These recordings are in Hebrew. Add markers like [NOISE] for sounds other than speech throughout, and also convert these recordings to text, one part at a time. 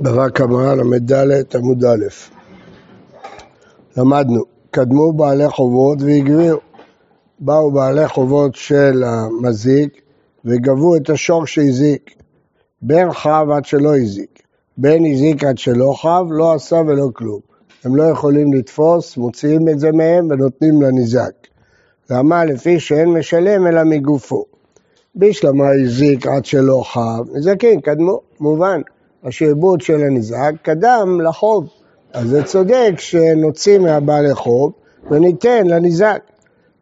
בבא קמא ל"ד עמוד א', למדנו, קדמו בעלי חובות והגבירו. באו בעלי חובות של המזיק וגבו את השור שהזיק. בין חב עד שלא הזיק, בין הזיק עד שלא חב, לא עשה ולא כלום. הם לא יכולים לתפוס, מוציאים את זה מהם ונותנים לנזק. למה? לפי שאין משלם אלא מגופו. בשלמה הזיק עד שלא חב, נזקים קדמו, מובן. השעבוד של הנזק קדם לחוב. אז זה צודק שנוציא מהבעל לחוב וניתן לנזק.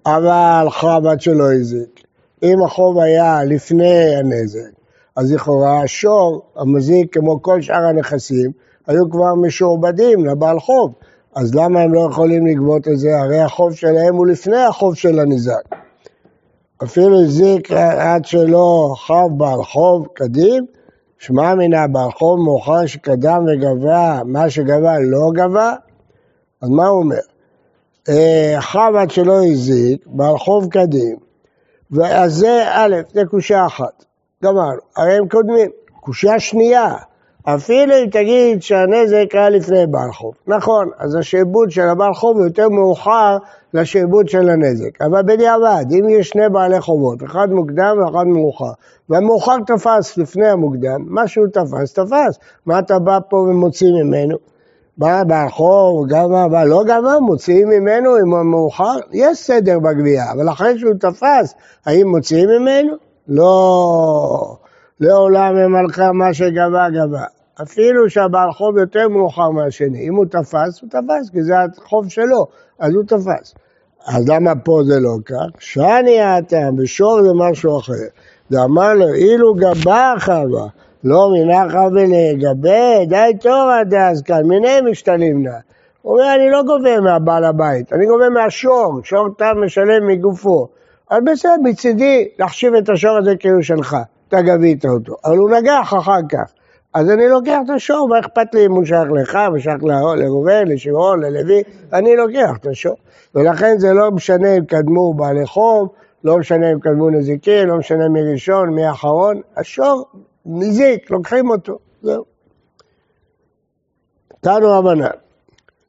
אבל עד שלא הזיק. אם החוב היה לפני הנזק, אז לכאורה השור, המזיק, כמו כל שאר הנכסים, היו כבר משועבדים לבעל חוב. אז למה הם לא יכולים לגבות את זה? הרי החוב שלהם הוא לפני החוב של הנזק. אפילו הזיק עד שלא חב בעל חוב קדים, שמע מינה בעל חוב מאוחר שקדם וגבה, מה שגבה לא גבה, אז מה הוא אומר? אה, עד שלא הזיק, בעל חוב קדים, ואז זה א', זה קושייה אחת, גמרנו, הרי הם קודמים. קושייה שנייה, אפילו אם תגיד שהנזק היה לפני בעל חוב. נכון, אז השעבוד של הבעל חוב יותר מאוחר לשעבוד של הנזק. אבל בדיעבד, אם יש שני בעלי חובות, אחד מוקדם ואחד מאוחר, והמאוחר תפס לפני המוקדם, מה שהוא תפס, תפס. מה אתה בא פה ומוציא ממנו? בא בעל חוב, גמר, אבל לא גמר, מוציאים ממנו אם הוא מאוחר, יש סדר בגבייה, אבל אחרי שהוא תפס, האם מוציאים ממנו? לא, לעולם הם מה שגבה גבה. אפילו שהבעל חוב יותר מאוחר מהשני, אם הוא תפס, הוא תפס, כי זה החוב שלו, אז הוא תפס. אז למה פה זה לא כך? שאני הטעם, בשור זה משהו אחר. ואמר לו, אילו גבה חווה, לא מנחה ולגבי, די תורא דאזקן, מיני משתלים נא. הוא אומר, אני לא גובה מהבעל הבית, אני גובה מהשור, שור תו משלם מגופו. אז בסדר, מצידי להחשיב את השור הזה כאילו שלך, אתה גבית אותו. אבל הוא נגח אחר כך. אז אני לוקח את השור, מה אכפת לי אם הוא שייך לך, ושייך לראובן, לשמעון, ללוי, אני לוקח את השור. ולכן זה לא משנה אם קדמו בעלי חוב, לא משנה אם קדמו נזיקין, לא משנה מי ראשון, מי אחרון, השור נזיק, לוקחים אותו, זהו. תנו רבנן,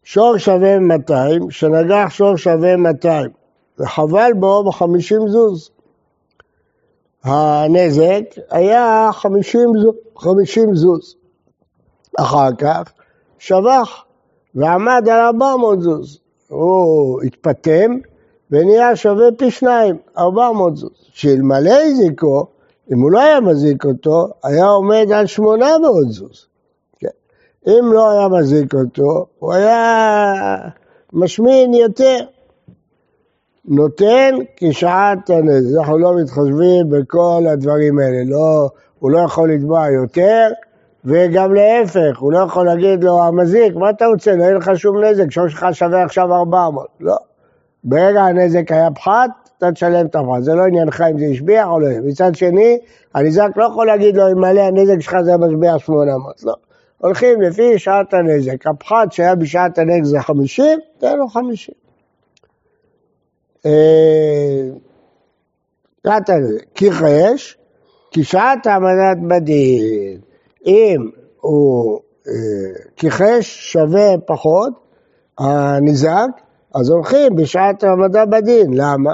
שור שווה 200, שנגח שור שווה 200, וחבל בו ב-50 זוז. הנזק היה 50 זוז, 50 זוז. אחר כך שבח ועמד על 400 זוז. הוא התפטם ונהיה שווה פי שניים, 400 זוז. שאלמלא הזיקו, אם הוא לא היה מזיק אותו, היה עומד על 800 זוז. כן. אם לא היה מזיק אותו, הוא היה משמין יותר. נותן כשעת הנזק. אנחנו לא מתחשבים בכל הדברים האלה. לא, הוא לא יכול לתבוע יותר, וגם להפך, הוא לא יכול להגיד לו, המזיק, מה אתה רוצה? לא יהיה לך שום נזק, שור שלך שווה עכשיו 400. לא. ברגע הנזק היה פחת, אתה תשלם את הפחת. זה לא עניינך אם זה השביח או לא. מצד שני, הניזק לא יכול להגיד לו, אם מלא הנזק שלך זה משביח 800. לא. הולכים לפי שעת הנזק. הפחת שהיה בשעת הנזק זה 50, תן לו 50. שעת הנזק. כיחש, כשעת העמדת בדין. אם הוא כיחש שווה פחות, הנזק, אז הולכים בשעת העמדה בדין. למה?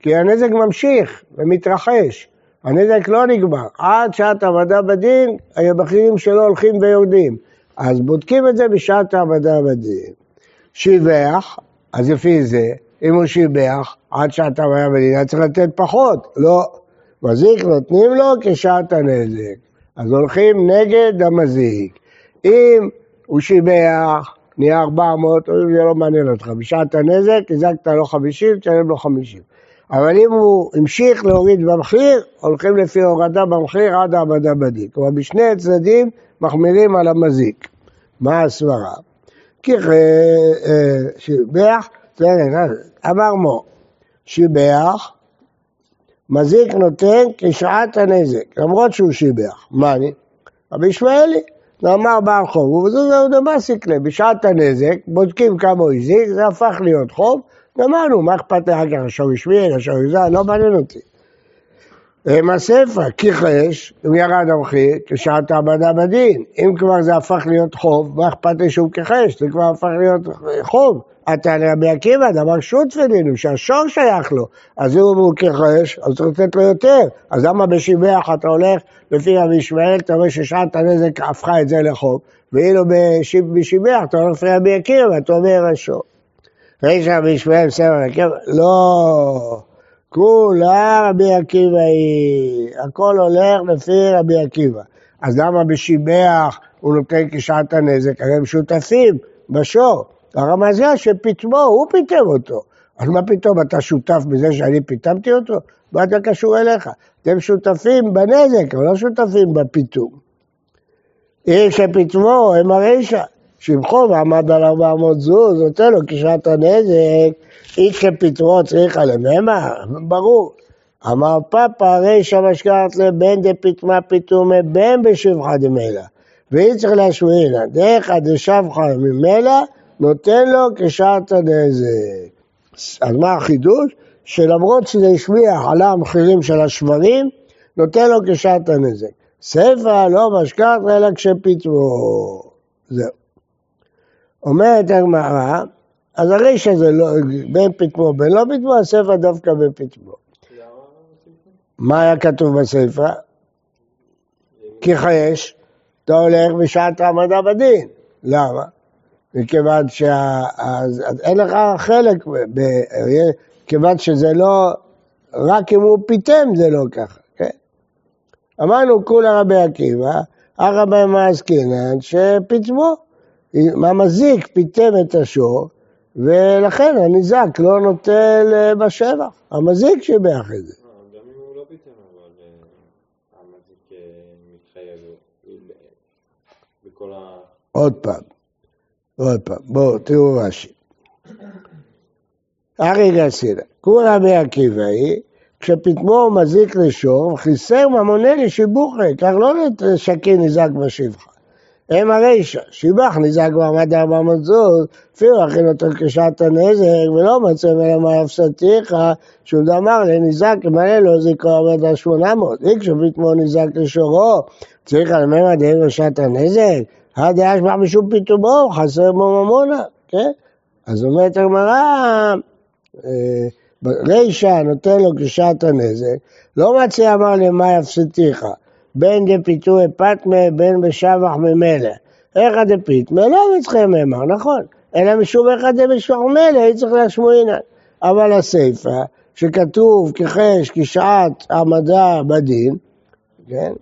כי הנזק ממשיך ומתרחש. הנזק לא נגמר. עד שעת העמדה בדין, המחירים שלו הולכים ויורדים. אז בודקים את זה בשעת העמדה בדין. שיבח, אז לפי זה, אם הוא שיבח עד שעת העמדה בדין, היה צריך לתת פחות. לא. מזיק נותנים לו כשעת הנזק. אז הולכים נגד המזיק. אם הוא שיבח, נהיה 400, זה לא מעניין אותך. בשעת הנזק, הזקת לו 50, תשלם לו 50. אבל אם הוא המשיך להוריד במחיר, הולכים לפי הורדה במחיר עד העמדה בדין. כלומר, בשני הצדדים מחמירים על המזיק. מה הסברה? כי שיבח, אמר מו, שיבח, מזיק נותן כשעת הנזק, למרות שהוא שיבח. מה אני? רבי ישמעאלי, אמר בעל חוב, ובזוז דמאסיק לה, בשעת הנזק, בודקים כמה הוא הזיק, זה הפך להיות חוב, גמרנו, מה אכפת לי אחר כך, השור השמיע, השור יזע, לא מעניין אותי. הסיפא, כיחש, אם ירד המחיר, כשעת העבדה בדין. אם כבר זה הפך להיות חוב, מה אכפת לי שהוא כיחש? זה כבר הפך להיות חוב. אתה לרבי עקיבא, דבר שותפלין, הוא שהשור שייך לו. אז אם הוא כיחש, אז צריך לתת לו יותר. אז למה בשיבח אתה הולך לפי רבי ישמעאל, אתה רואה ששעת הנזק הפכה את זה לחוב, ואילו בשיבח אתה הולך לפי רבי עקיבא, אתה אומר השור. רישא רבי ישמעאל בסדר? לא. כולה רבי עקיבא היא, הכל הולך לפי רבי עקיבא. אז למה בשיבח הוא נותן כשעת הנזק? הרי הם שותפים בשור. הרמזל שפיטמו, הוא פיטם אותו. אז מה פתאום, אתה שותף בזה שאני פיטמתי אותו? מה אתה קשור אליך? אתם שותפים בנזק, אבל לא שותפים בפיטום. אם שפיטמו, הם הרישא. שבחו ועמד על 400 זוז, נותן לו כשעת הנזק, איש כפתרו צריך עליהם, ברור. אמר פאפא רישא משקעת לבן דפיטמה פיתומי בן בשבחה דמילא. ואם צריך להשמיענה, דרך דשבחה ממילא, נותן לו כשעת הנזק. אז מה החידוש? שלמרות שזה השמיע עלה המחירים של השברים, נותן לו כשעת הנזק. ספר לא משקעת אלא כשפיתמו. זהו. אומרת הגמרא, אז הרישא זה לא, בין פתמו בין לא פתמו, הספר דווקא בפתמו. מה היה כתוב בספר? כי חייש, אתה הולך בשעת העמדה בדין. למה? מכיוון שאין לך חלק, כיוון שזה לא, רק אם הוא פיתם זה לא ככה, כן? אמרנו כולה רבי עקיבא, הרבי מעסקינן שפיתמו. המזיק פיתם את השור, ולכן הניזק לא נוטל אה, בשבח. המזיק שיבח את זה. אה, אה. עוד פעם, עוד פעם, בואו תראו רש"י. ארי גסינה, כולה רבי עקיבאי, כשפטמו מזיק לשור, חיסר ממונה לשיבוכי, כך לא לשקי ניזק בשבחה. הם הרישא, שיבח ניזק ועמד ארבע מאות זוז, אפילו הכין אותו כשעת הנזק, ולא מצא ממנו מה יפסתיך, שהוא דאמר לניזק, מלא לו זיקו עומד על שמונה מאות, איקשו פתמו ניזק לשורו, צריך על ממה דהים בשעת הנזק, הדעה שבח משום פתאומו, חסר בו ממונה, כן? אז אומרת הגמרא, אה, רישא נותן לו כשעת הנזק, לא מציע אמר למה יפסתיך, בין דפיתוי פטמה בין בשבח ממילא. איכא דפיתמה לא מצחי ממר, נכון, אלא משום איכא דבשבח ממילא, היא צריך להשמועינן. אבל הסיפא, שכתוב כחש, כשעת העמדה בדין, כן?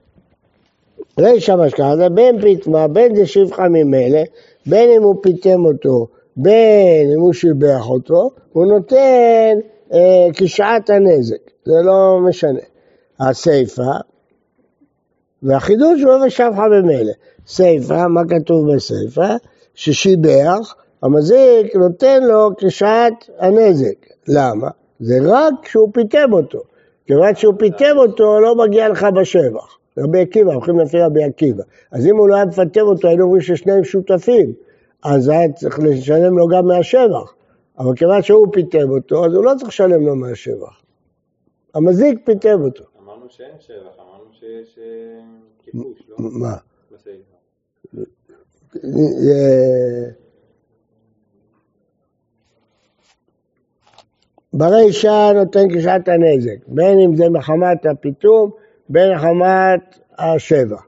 רישא משכנתא, בין פיתמה, בין דשבחה ממילא, בין אם הוא פיתם אותו, בין אם הוא שיבח אותו, הוא נותן אה, כשעת הנזק, זה לא משנה. הסיפא, והחידוש הוא אבן שבחה במילא. סיפא, מה כתוב בסיפא? ששיבח, המזיק נותן לו כשעת הנזק. למה? זה רק כשהוא פיתם אותו. כיוון שהוא פיתם אותו, לא מגיע לך בשבח. רבי עקיבא, הולכים לפי רבי עקיבא. אז אם הוא לא היה מפטם אותו, היינו אומרים ששניהם שותפים. אז היה צריך לשלם לו גם מהשבח. אבל כיוון שהוא פיתם אותו, אז הוא לא צריך לשלם לו מהשבח. המזיק פיתם אותו. אמרנו שאין שבח, אמרנו שיש כיבוש, לא? מה? אה, ברישא נותן כשעת הנזק, בין אם זה מחמת הפיתום, בין מחמת השבע.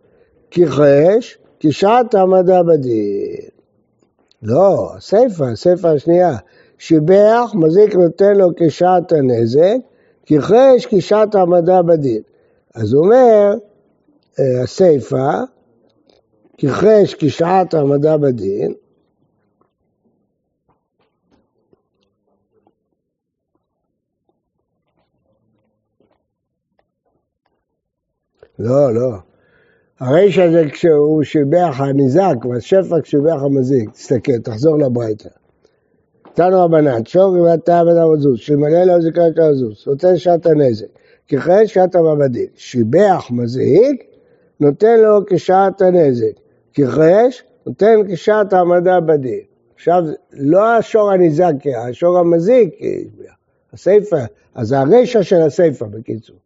כחש, כשעת המדע בדין. לא, הסיפא, הסיפא השנייה. שיבח, מזיק נותן לו כשעת הנזק, כחש כשעת המדע בדין. אז הוא אומר, אה, הסיפא, כחש כשעת העמדה בדין, לא, לא. הרישא זה כשהוא שיבח הניזק, והשפע כששיבח המזיק. תסתכל, תחזור לברייתא. תנו רבנן, שור ואתה בן המזוז, שימלא לו זיקה כזוז, נותן שעת הנזק. ככן שעת המעבדין. שיבח מזיק, נותן לו כשעת הנזק. כחש, נותן כשעת העמדה בדין. עכשיו, לא השור הניזק, השור המזיק, הסיפא, אז הרשע של הסיפא בקיצור.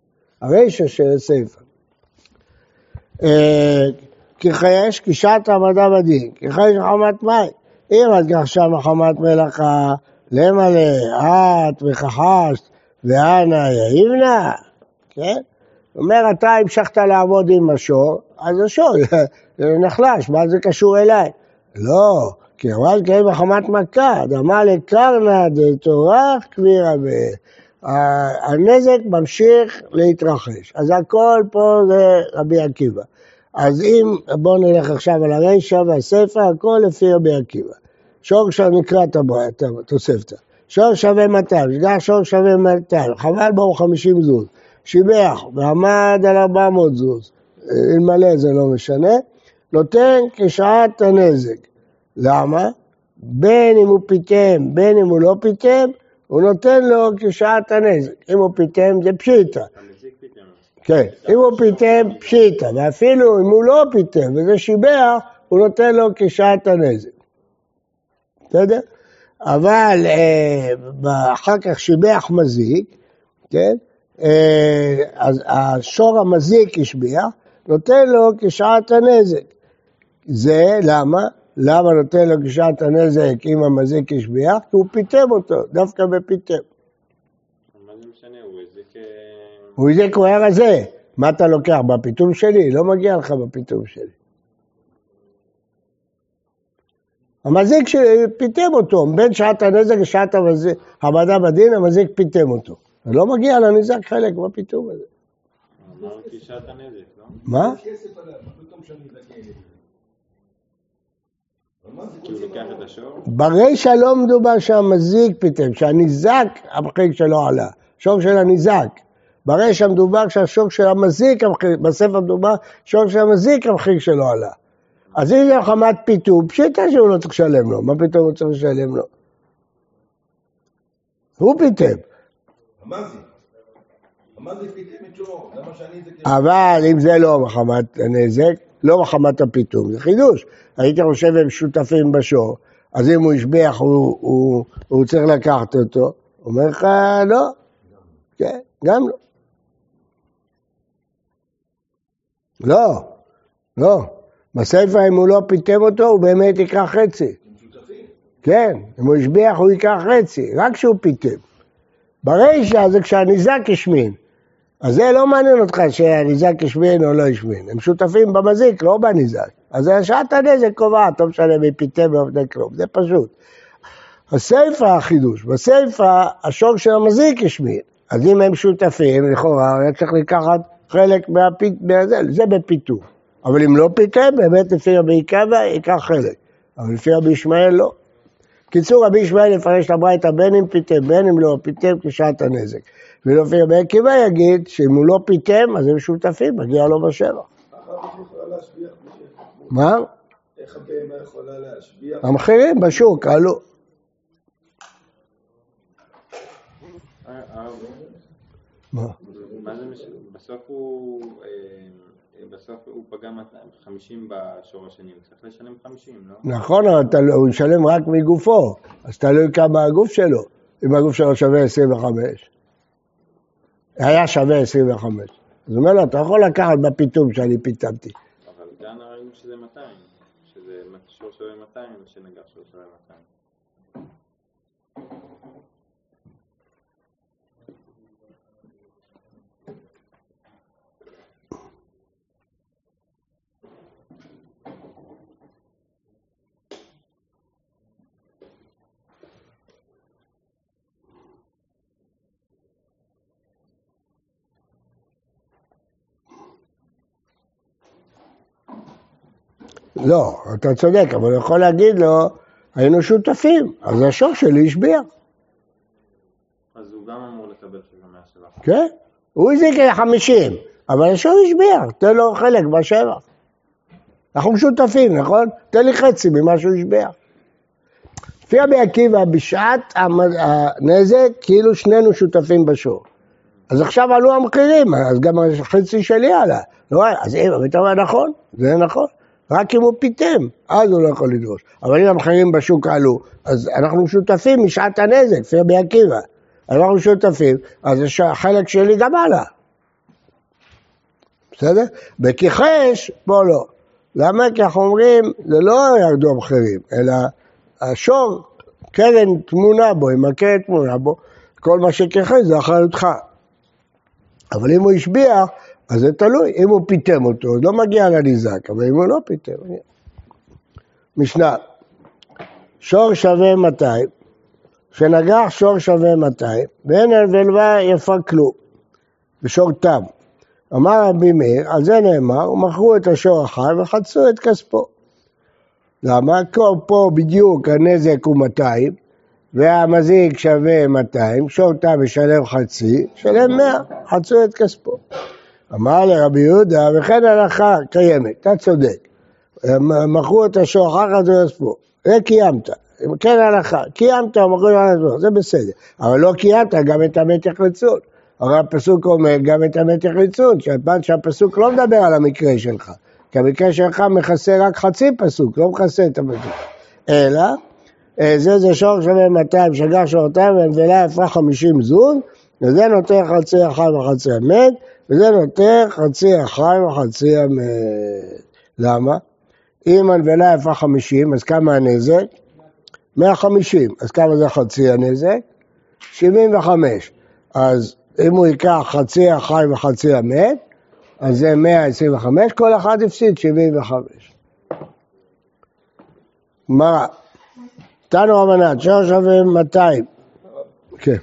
הרישא של הסיפא. אה, כי חייש קישת המדע בדין, כי חייש מחמת מים. אם את גרשה מחמת מלאכה, למלא, את וכחשת, ואנה יאיבנה, כן? אומר, אתה המשכת לעבוד עם השור, אז השור [LAUGHS] נחלש, מה זה קשור אליי? לא, כי אמרת כן מחמת מכה, דמה לקרנא דתורך כבירה ב... הנזק ממשיך להתרחש. אז הכל פה זה רבי עקיבא. אז אם, בואו נלך עכשיו על הרישא והספר, הכל לפי רבי עקיבא. שור שם נקרא את התוספתא. שור שווה 200, שגר שור שווה 200, חבל בו 50 זוז. שיבח ועמד על 400 זוז, אלמלא זה לא משנה, נותן כשעת הנזק. למה? בין אם הוא פיתם, בין אם הוא לא פיתם, הוא נותן לו כשעת הנזק. אם הוא פיתם זה פשיטה. כן, אם הוא פיתם, פשיטה, ואפילו אם הוא לא פיתם וזה שיבח, הוא נותן לו כשעת הנזק. בסדר? אבל אה, אחר כך שיבח מזיק, כן? אה, אז השור המזיק השביח, נותן לו כשעת הנזק. זה למה? למה נותן לו כשעת הנזק אם המזיק השביח? כי הוא פיתם אותו, דווקא בפיתם. מה זה משנה? הוא הזיק... אה, הוא הזיק, הוא היה רזה. מה אתה לוקח? בפיתום שלי? לא מגיע לך בפיתום שלי. המזיק שפיתם אותו, בין שעת הנזק לשעת המדע בדין, המזיק פיתם אותו. לא מגיע לנזק חלק בפיתום הזה. אמרתי שעת הנזק, לא? מה? כי הוא לוקח את השור? ברישא לא מדובר שהמזיק פיתם, שהניזק המחיר שלו עלה, שור של הניזק. ברישא מדובר שהשור של המזיק, בספר מדובר שור של המזיק המחיר שלו עלה. אז אם זה חמת פיתום, פשיטה שהוא לא צריך לשלם לו, מה פתאום הוא צריך לשלם לו? הוא פיתם. אבל אם זה לא מחמת הנזק, לא מחמת הפיתום, זה חידוש. הייתי חושב הם שותפים בשור, אז אם הוא השביח, הוא, הוא, הוא צריך לקחת אותו, אומר לך לא, כן, גם לא. לא, לא. בסיפא אם הוא לא פיתם אותו, הוא באמת ייקח חצי. כן, אם הוא השביח הוא ייקח חצי, רק כשהוא פיתם. ברישא זה כשהניזק השמין. אז זה לא מעניין אותך שהניזק השמין או לא השמין. הם שותפים במזיק, לא בניזק. אז שעת הנזק קובעת, לא משנה מי פיתם משנה כלום, זה פשוט. הסיפא החידוש, בסיפא השור של המזיק השמין. אז אם הם שותפים, לכאורה, היה צריך לקחת חלק מהפית, מהזה, זה בפיתום. אבל אם לא פיתם, באמת לפי רבי עקיבא ייקח חלק. אבל לפי רבי ישמעאל לא. קיצור, רבי ישמעאל יפרש לברייתא בין אם פיתם, בין אם לא פיתם כשעת הנזק. ולפי רבי עקיבא יגיד שאם הוא לא פיתם, אז הם שותפים, מגיע לו בשבע. מה? איך הבהמה יכולה להשביח? המחירים בשוק עלו. מה? מה זה משנה? בסוף הוא... אה, בסוף הוא פגע 50 בשור השני, הוא צריך לשלם 50, לא? נכון, אבל לא- הוא ישלם רק מגופו, אז תלוי כמה הגוף שלו. אם הגוף שלו שווה 25, היה שווה 25. אז הוא אומר לו, אתה יכול לקחת בפיתום שאני פיתמתי. אבל כאן ראינו שזה 200, שזה שור שווה 200 ושנגח שור שווה 200. לא, אתה צודק, אבל הוא יכול להגיד לו, היינו שותפים, אז השור שלי השביע. אז הוא גם אמור לקבל שזה 107. כן? הוא הזיק חמישים, אבל השור השביע, תן לו חלק בשבע. אנחנו שותפים, נכון? תן לי חצי ממה שהוא השביע. לפי רבי עקיבא, בשעת הנזק, כאילו שנינו שותפים בשור. אז עכשיו עלו המחירים, אז גם החצי שלי עלה. לא, אז אם, אתה אומר נכון, זה נכון. רק אם הוא פיתם, אז הוא לא יכול לדרוש. אבל אם המחירים בשוק עלו, אז אנחנו שותפים משעת הנזק, לפי רבי עקיבא. אנחנו שותפים, אז החלק שלי גם עלה. בסדר? בכיחש, פה לא. למה? כי אנחנו אומרים, זה לא ירדו המחירים, אלא השור, קרן תמונה בו, אם הקרן תמונה בו, כל מה שכיחש זה אחריותך. אבל אם הוא השביח, אז זה תלוי, אם הוא פיטם אותו, אז לא מגיע לניזק, אבל אם הוא לא פיטם, משנה, שור שווה 200, שנגח שור שווה 200, ואין על ולווה יפה כלום, ושור תם. אמר רבי מאיר, על זה נאמר, ומכרו את השור החי וחצו את כספו. למה? פה בדיוק הנזק הוא 200, והמזיק שווה 200, שור תם משלם חצי, שלם 100, חצו את כספו. אמר לרבי יהודה, וכן הלכה קיימת, אתה צודק. מכרו את השור אחר כך זה יספו. זה קיימת, כן הלכה, קיימת, מכרו את השור, זה בסדר. אבל לא קיימת גם את המתח רצון. הרי הפסוק אומר גם את המתח רצון, שהפעם שהפסוק לא מדבר על המקרה שלך. כי המקרה שלך מכסה רק חצי פסוק, לא מכסה את המקרה. אלא, אה, זה זה שור שווה 200, שגר שורתיים, ונבלה יפה 50 זון, וזה נותן חצי החי וחצי המת, וזה נותן חצי החי וחצי המת. למה? אם הנבלה יפה 50, אז כמה הנזק? 150. אז כמה זה חצי הנזק? 75. אז אם הוא ייקח חצי החי וחצי המת, אז זה 125, כל אחד הפסיד 75. גמרא, תנו רבנן, שור שווה 200. כן.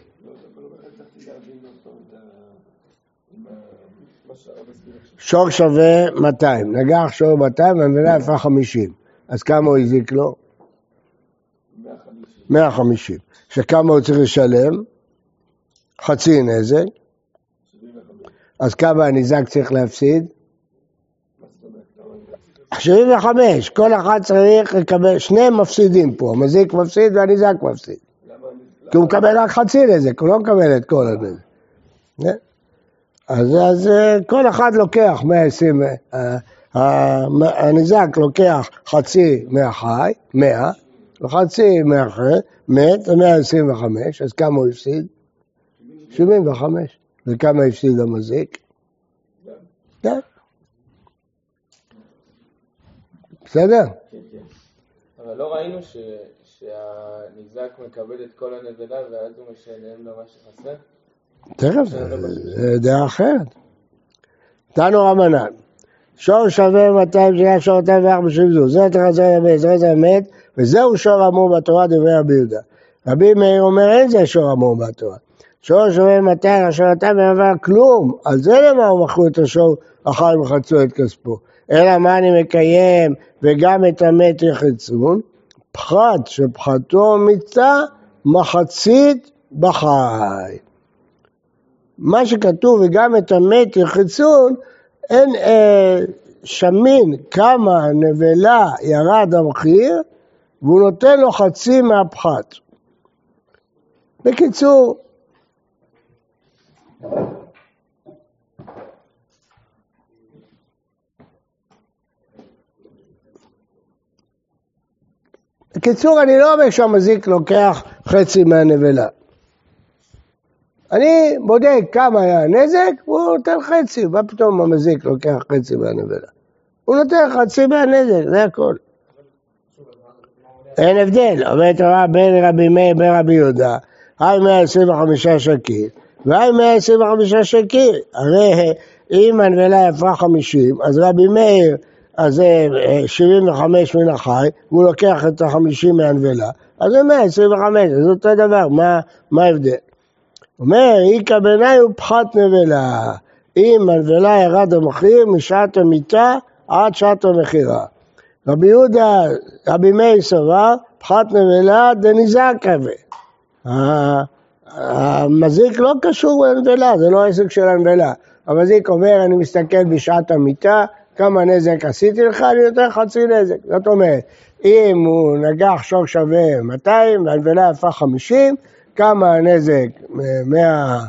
שור שווה 200, נגח שור 200 והמבינה יפה 50, אז כמה הוא הזיק לו? 150. שכמה הוא צריך לשלם? חצי נזק. אז כמה הניזק צריך להפסיד? 75, כל אחד צריך לקבל, שניהם מפסידים פה, המזיק מפסיד והניזק מפסיד. כי הוא מקבל רק חצי נזק, הוא לא מקבל את כל הנזק. אז, אז אה, כל אחד לוקח 120, אה, הניזק לוקח חצי מהחי, 100, וחצי מהחי, מת, זה 125, אז כמה הוא הפסיד? 75. וכמה הפסיד המזיק? כן. בסדר? כן, כן. אבל לא ראינו שהניזק מקבל את כל הנבלה ואז הוא משלם לו מה שחסר? תכף, זה דעה אחרת. תנו רמנן, שור שווה 200 שנה, שור 240 זו, זה יותר חזר ימי, זה יותר אמת, וזהו שור אמור בתורה דברי רבי יהודה. רבי מאיר אומר אין זה שור אמור בתורה. שור שווה 200, אשר אתה מעבר כלום, על זה למה הוא מכרו את השור אחר וחצו את כספו. אלא מה אני מקיים וגם את המת יחצון, פחת שפחתו מיתה מחצית בחי. מה שכתוב וגם את המת יחצון, אין אה, שמין כמה נבלה ירד המחיר והוא נותן לו חצי מהפחת. בקיצור, בקיצור, אני לא אומר שהמזיק לוקח חצי מהנבלה. אני בודק כמה היה הנזק, והוא נותן חצי, מה פתאום המזיק לוקח חצי מהנבלה? הוא נותן חצי מהנזק, זה הכל. אין הבדל, אומרת תורה בין רבי מאיר בין רבי יהודה, היי 125 שקית, והי 125 שקית, הרי אם הנבלה יפה 50, אז רבי מאיר, אז זה 75 מן החי, והוא לוקח את ה-50 מהנבלה, אז זה 125, זה אותו דבר, מה ההבדל? אומר, איכא בעיניי הוא פחת נבלה. אם הנבלה ירד המחיר משעת המיטה עד שעת המכירה. רבי יהודה, רבי מאיר סבר, פחת נבלה דניזקה המזיק לא קשור לנבלה, זה לא עסק של הנבלה. המזיק אומר, אני מסתכל בשעת המיטה, כמה נזק עשיתי לך, אני נותן חצי נזק. זאת אומרת, אם הוא נגח שור שווה 200 והנבלה יפה 50, כמה הנזק 100,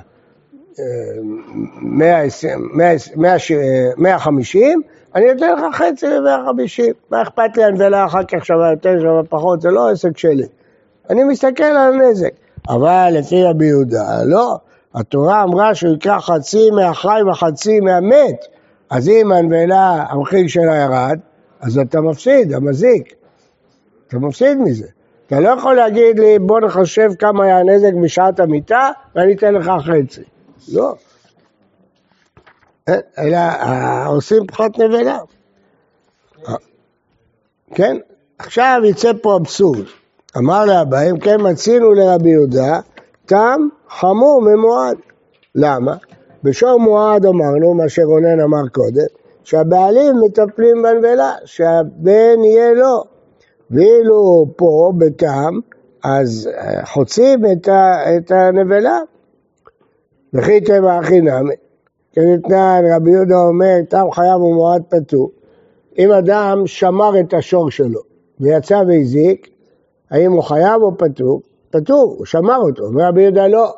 150, אני נותן לך חצי ל-150. מה אכפת לי הנבלה אחר כך שווה יותר, שווה פחות, זה לא עסק שלי. אני מסתכל על הנזק. אבל לפי רבי יהודה, לא. התורה אמרה שהוא ייקח חצי מהחי וחצי מהמת. אז אם הנבלה, המחיר שלה ירד, אז אתה מפסיד, המזיק. אתה מפסיד מזה. אתה לא יכול להגיד לי, בוא נחשב כמה היה הנזק בשעת המיטה, ואני אתן לך חצי. לא. אלא אה, עושים פחת נבלה. כן? עכשיו יצא פה אבסורד. אמר לאביי, אם כן מצינו לרבי יהודה, תם חמור ממועד. למה? בשור מועד אמרנו, מה שרונן אמר קודם, שהבעלים מטפלים בנבלה, שהבן יהיה לו. ואילו פה בתם, אז אה, חוצים את, ה, את הנבלה. וכי טבע הכי נמי. כנתנן רבי יהודה אומר, תם חייב ומועד פטור. אם אדם שמר את השור שלו ויצא והזיק, האם הוא חייב או פטור? פטור, הוא שמר אותו. ורבי יהודה לא.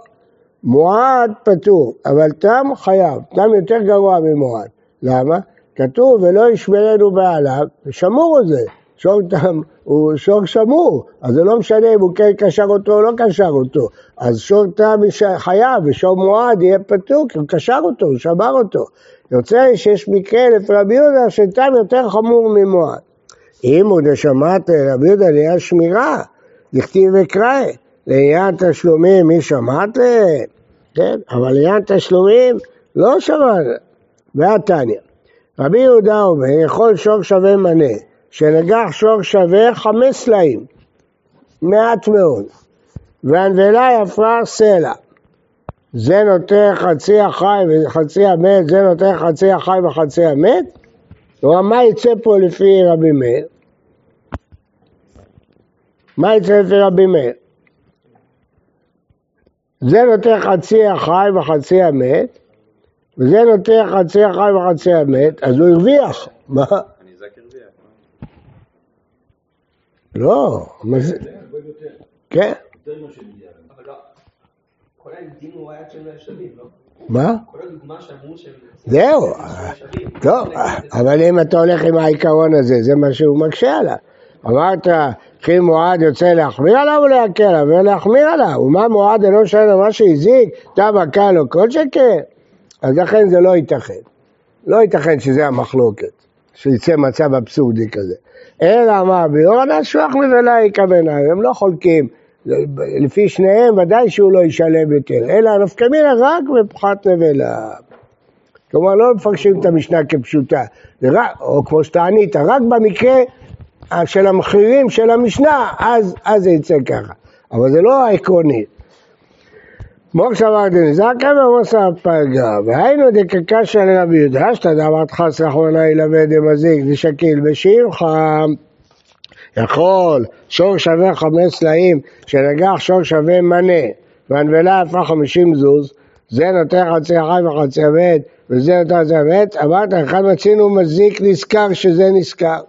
מועד פטור, אבל תם חייב. תם יותר גרוע ממועד. למה? כתוב ולא ישמרנו בעליו, ושמור הוא זה. שור תם הוא שור שמור, אז זה לא משנה אם הוא כן קשר אותו או לא קשר אותו. אז שור תם חייב ושור מועד יהיה פטור, כי הוא קשר אותו, הוא שמר אותו. יוצא שיש מקרה לפי רבי יהודה שתם יותר חמור ממועד. אם הוא דשמעת רבי יהודה לעניין שמירה, דכתיב וקרא, לעניין תשלומים מי שמעת? כן, אבל לעניין תשלומים לא שמעת. והתניא, רבי יהודה אומר, יכול שור שווה מנה, שנגח שור שווה חמש סלעים, מעט מאוד, והנבלה יפרה סלע. זה נותן חצי החי וחצי המת, זה נותן חצי החי וחצי המת? כלומר, מה יצא פה לפי רבי מאיר? מה יצא לפי רבי מאיר? זה נותן חצי החי וחצי המת, וזה נותן חצי החי וחצי המת, אז הוא הרוויח. מה? הניזק הרוויח. לא, מה זה? כן. אבל לא, כל העדים הוא היה שהם לא? מה? הדוגמה שאמרו שהם... זהו, שווים. טוב, אבל אם אתה הולך עם העיקרון הזה, זה מה שהוא מקשה עליו. אמרת, כי מועד יוצא להחמיר עליו או להקל עליו? ולהחמיר עליו. ומה מועד אינו שואל מה שהזיק, תא קל או כל שכן? אז לכן זה לא ייתכן. לא ייתכן שזה המחלוקת, שיצא מצב אבסורדי כזה. אלא מה, ביורנה שוח נבלה יקבלנה, הם לא חולקים. לפי שניהם ודאי שהוא לא ישלם יותר, אלא נפקא מינה רק בפחת נבלה. כלומר, לא מפרשים את המשנה כפשוטה, או כמו שאתה ענית, רק במקרה של המחירים של המשנה, אז, אז זה יצא ככה. אבל זה לא העקרוני. מוקסה אמרתי זקה ומוסה פגה, והיינו דקקשה לרבי יהודה, שאתה דאמרת חס רחמנה ילווה דמזיק ושקיל בשמחה. יכול שור שווה חמש סלעים, שנגח שור שווה מנה, והנבלה יפה חמישים זוז, זה נותן חצי החי וחצי המת, וזה נותן חצי המת, אמרת, אחד מצינו מזיק נזכר שזה נזכר.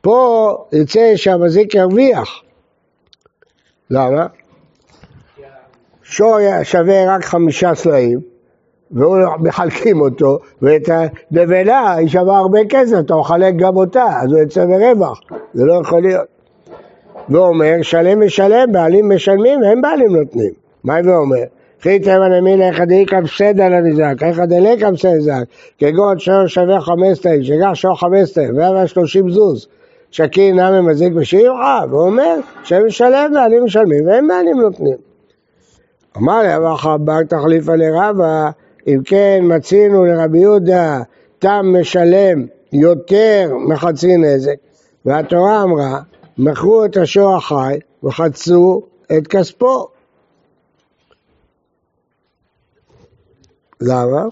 פה יצא שהמזיק ירוויח. למה? שור שווה רק חמישה סלעים, ומחלקים אותו, ואת הנבלה היא שווה הרבה כסף, אתה מחלק גם אותה, אז הוא יוצא ברווח, זה לא יכול להיות. ואומר, שלם משלם, בעלים משלמים, הם בעלים נותנים. מה הוא אומר? חיתא מנמין איך דאיכא פסדא לנזק, איך דלקא פסדא, כגון שור שווה חמש תאים, שגח שור חמש תאים, והיה שלושים זוז, שקין נמי מזיק בשבחה, ואומר שהם משלם, בעלים משלמים, והם בעלים נותנים. אמר לי, אבל חבר תחליפה לרבה, אם כן מצינו לרבי יהודה תם משלם יותר מחצי נזק, והתורה אמרה, מכרו את השור החי וחצו את כספו. למה?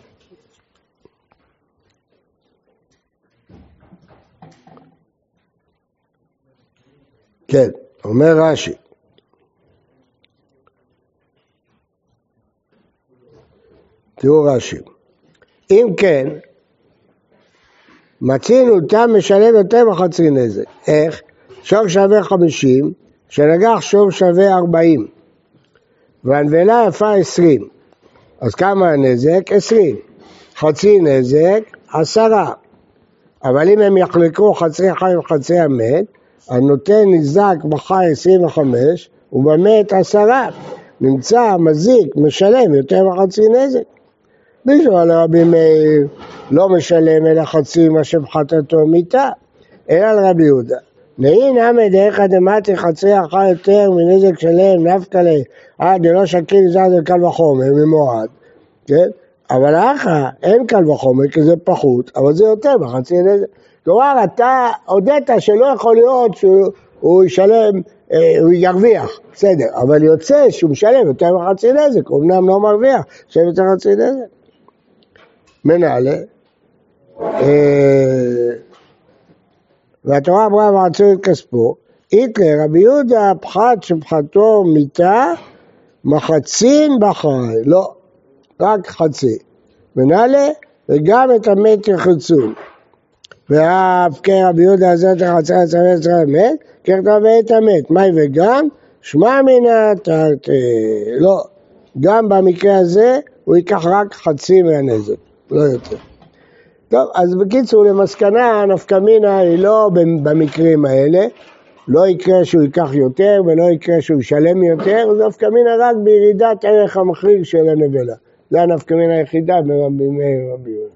כן, אומר רש"י, תראו רש"י. אם כן, מצינו תם משלם יותר מחצי נזק. איך? שור שווה חמישים, שנגח שור שווה ארבעים, והנבלה יפה עשרים. אז כמה הנזק? עשרים. חצי נזק, עשרה. אבל אם הם יחלקו חצי חי וחצי המת, הנותן נזק בחי עשרים וחמש, ובמת עשרה. נמצא מזיק, משלם יותר מחצי נזק. מישהו על רבי מאיר לא משלם אלא חצי מה שבחטאתו מיתה, אלא על רבי יהודה. נהי נמי דאיכא דמתי חצי אחר יותר מנזק שלם נפקא ליה, אה דלא שקיל זר זה קל וחומר ממועד, כן? אבל אחא אין קל וחומר כי זה פחות, אבל זה יותר בחצי נזק. כלומר, אתה הודית שלא יכול להיות שהוא ישלם, אה, הוא ירוויח, בסדר, אבל יוצא שהוא משלם יותר מחצי נזק, הוא אמנם לא מרוויח, יושב יותר מחצי נזק. מנהלה, אה, והתורה אמרה ועצו את כספו, איתלה רבי יהודה פחת שפחתו מיתה מחצין בחי, לא, רק חצי. מנהלה וגם את המת יחצון. ואף כן רבי יהודה הזה תחצה עצמי ישראל מת, כן תרווה את המת, מהי וגם? שמע מינה תרתי. לא, גם במקרה הזה הוא ייקח רק חצי מהנזק, לא יותר. טוב, אז בקיצור, למסקנה, נפקא מינה היא לא במקרים האלה, לא יקרה שהוא ייקח יותר ולא יקרה שהוא ישלם יותר, נפקא מינה רק בירידת ערך המחריג של הנבלה. זה הנפקא מינה היחידה ברבי מאיר ורבי יהודה.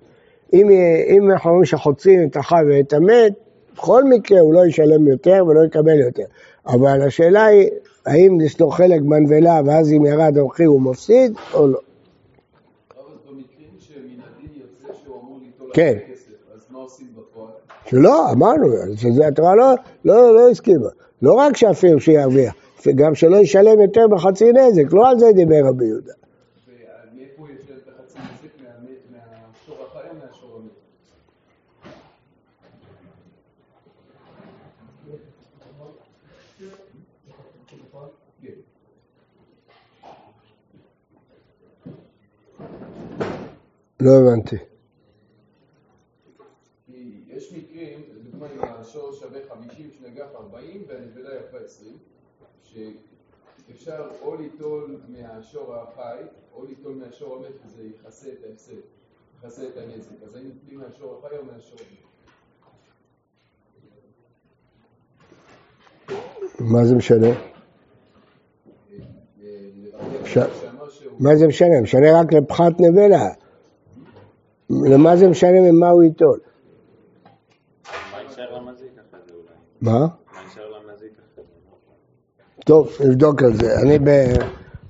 אם, אם אנחנו אומרים שחוצים את החי ואת המת, בכל מקרה הוא לא ישלם יותר ולא יקבל יותר. אבל השאלה היא, האם יש לו חלק בנבלה ואז אם ירד המחיר הוא מפסיד או לא. כן. שלא, אמרנו, שזה התורה לא, לא, לא הסכימה. לא רק שאפילו שירוויח, גם שלא ישלם יותר בחצי נזק, לא על זה דיבר רבי יהודה. לא הבנתי. יש מקרים, לדוגמה אם השור שווה 50, שנגח 40 והנבלה יפה 20, שאפשר או ליטול מהשור החי, או ליטול מהשור המת וזה יכסה את ההפסד, יכסה את הנזק. אז האם נטלים מהשור החי או מהשור המת? מה זה משנה? מה זה משנה? משנה רק לפחת נבלה. למה זה משנה ממה הוא ייטול? מה? טוב, נבדוק על זה. אני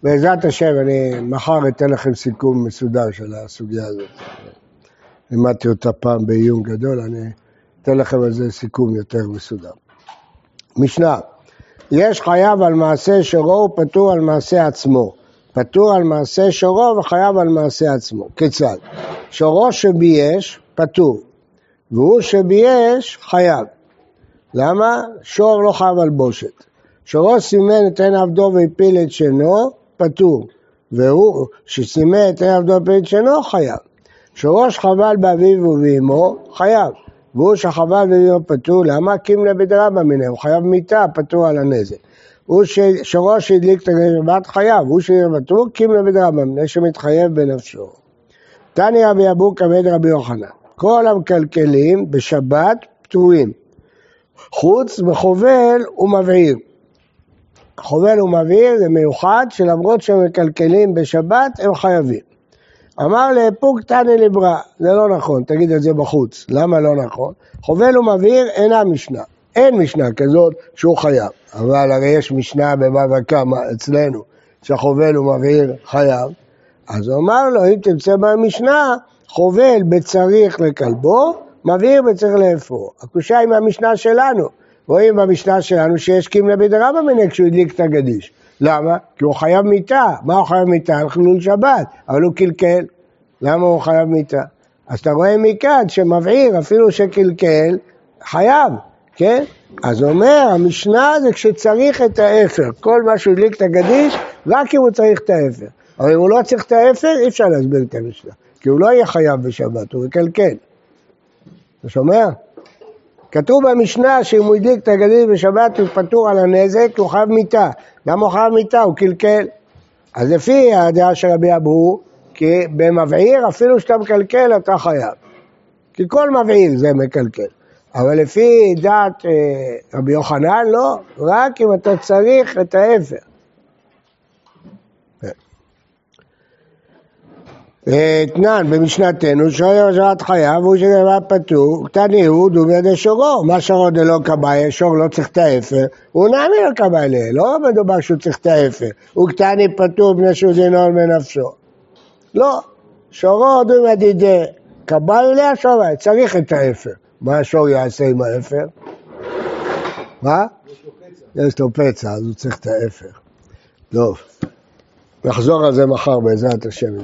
בעזרת השם, אני מחר אתן לכם סיכום מסודר של הסוגיה הזאת. לימדתי אותה פעם בעיון גדול, אני אתן לכם על זה סיכום יותר מסודר. משנה, יש חייב על מעשה שורו ופטור על מעשה עצמו. פטור על מעשה שורו וחייב על מעשה עצמו. כיצד? שורו שבייש, פטור, והוא שבייש, חייב. למה? שור לא חייב על בושת. שורו סימן את עין עבדו והפיל את שנו, פטור. והוא שסימן את עין עבדו והפיל את שנו, חייב. שורו שחבל באביו ובאמו, חייב. והוא שחבל באביו פטור, למה? קימלה בדרבא מיניה, הוא חייב מיתה, פטור על הנזק. הוא שורו שהדליק את הגשמת חייב, הוא שיהיה פטור, קימלה בדרבא, מפני שמתחייב בנפשו. תניא רבי אבו כבד רבי יוחנן, כל המקלקלים בשבת פטורים, חוץ מחובל ומבעיר. חובל ומבעיר זה מיוחד שלמרות שהם מקלקלים בשבת הם חייבים. אמר לאפוק תנא לברא, זה לא נכון, תגיד את זה בחוץ. למה לא נכון? חובל ומבעיר אינה משנה. אין משנה כזאת שהוא חייב, אבל הרי יש משנה בבבא קמא אצלנו, שחובל ומבעיר חייב, אז הוא אמר לו, אם תמצא במשנה, חובל בצריך לכלבו, מבעיר בצריך לאפרו. הקושה היא מהמשנה שלנו. רואים במשנה שלנו שיש קימלה בדרבא מיניה כשהוא הדליק את הגדיש. למה? כי הוא חייב מיתה. מה הוא חייב מיתה? על חילול שבת, אבל הוא קלקל. למה הוא חייב מיתה? אז אתה רואה מכאן שמבעיר, אפילו שקלקל, חייב, כן? אז אומר, המשנה זה כשצריך את האפר. כל מה שהוא הדליק את הגדיש, רק אם הוא צריך את האפר. אבל אם הוא לא צריך את האפר, אי אפשר להסביר את המשנה. כי הוא לא יהיה חייב בשבת, הוא מקלקל. אתה שומע? כתוב במשנה שאם הוא הדליק את הגדיל בשבת הוא פטור על הנזק, הוא חייב מיתה. למה הוא חייב מיתה? הוא קלקל. אז לפי הדעה של רבי אבו, כי במבעיר אפילו שאתה מקלקל אתה חייב. כי כל מבעיר זה מקלקל. אבל לפי דעת אה, רבי יוחנן לא, רק אם אתה צריך את האפר. אתנן במשנתנו, שוער אשרת חייו, הוא שנאמר פטור, קטני הוא דובי דשורו, מה שרו דלא קבאי, שור לא צריך את האפר, הוא נעמי לא קבאי לה, לא מדובר שהוא צריך את האפר, הוא קטני פטור בני שהוא דינון בנפשו. לא, שורו דובי דידי, קבאי לה שורי, צריך את האפר. מה השור יעשה עם האפר? מה? יש לו פצע, אז הוא צריך את האפר. טוב, נחזור על זה מחר בעזרת השם.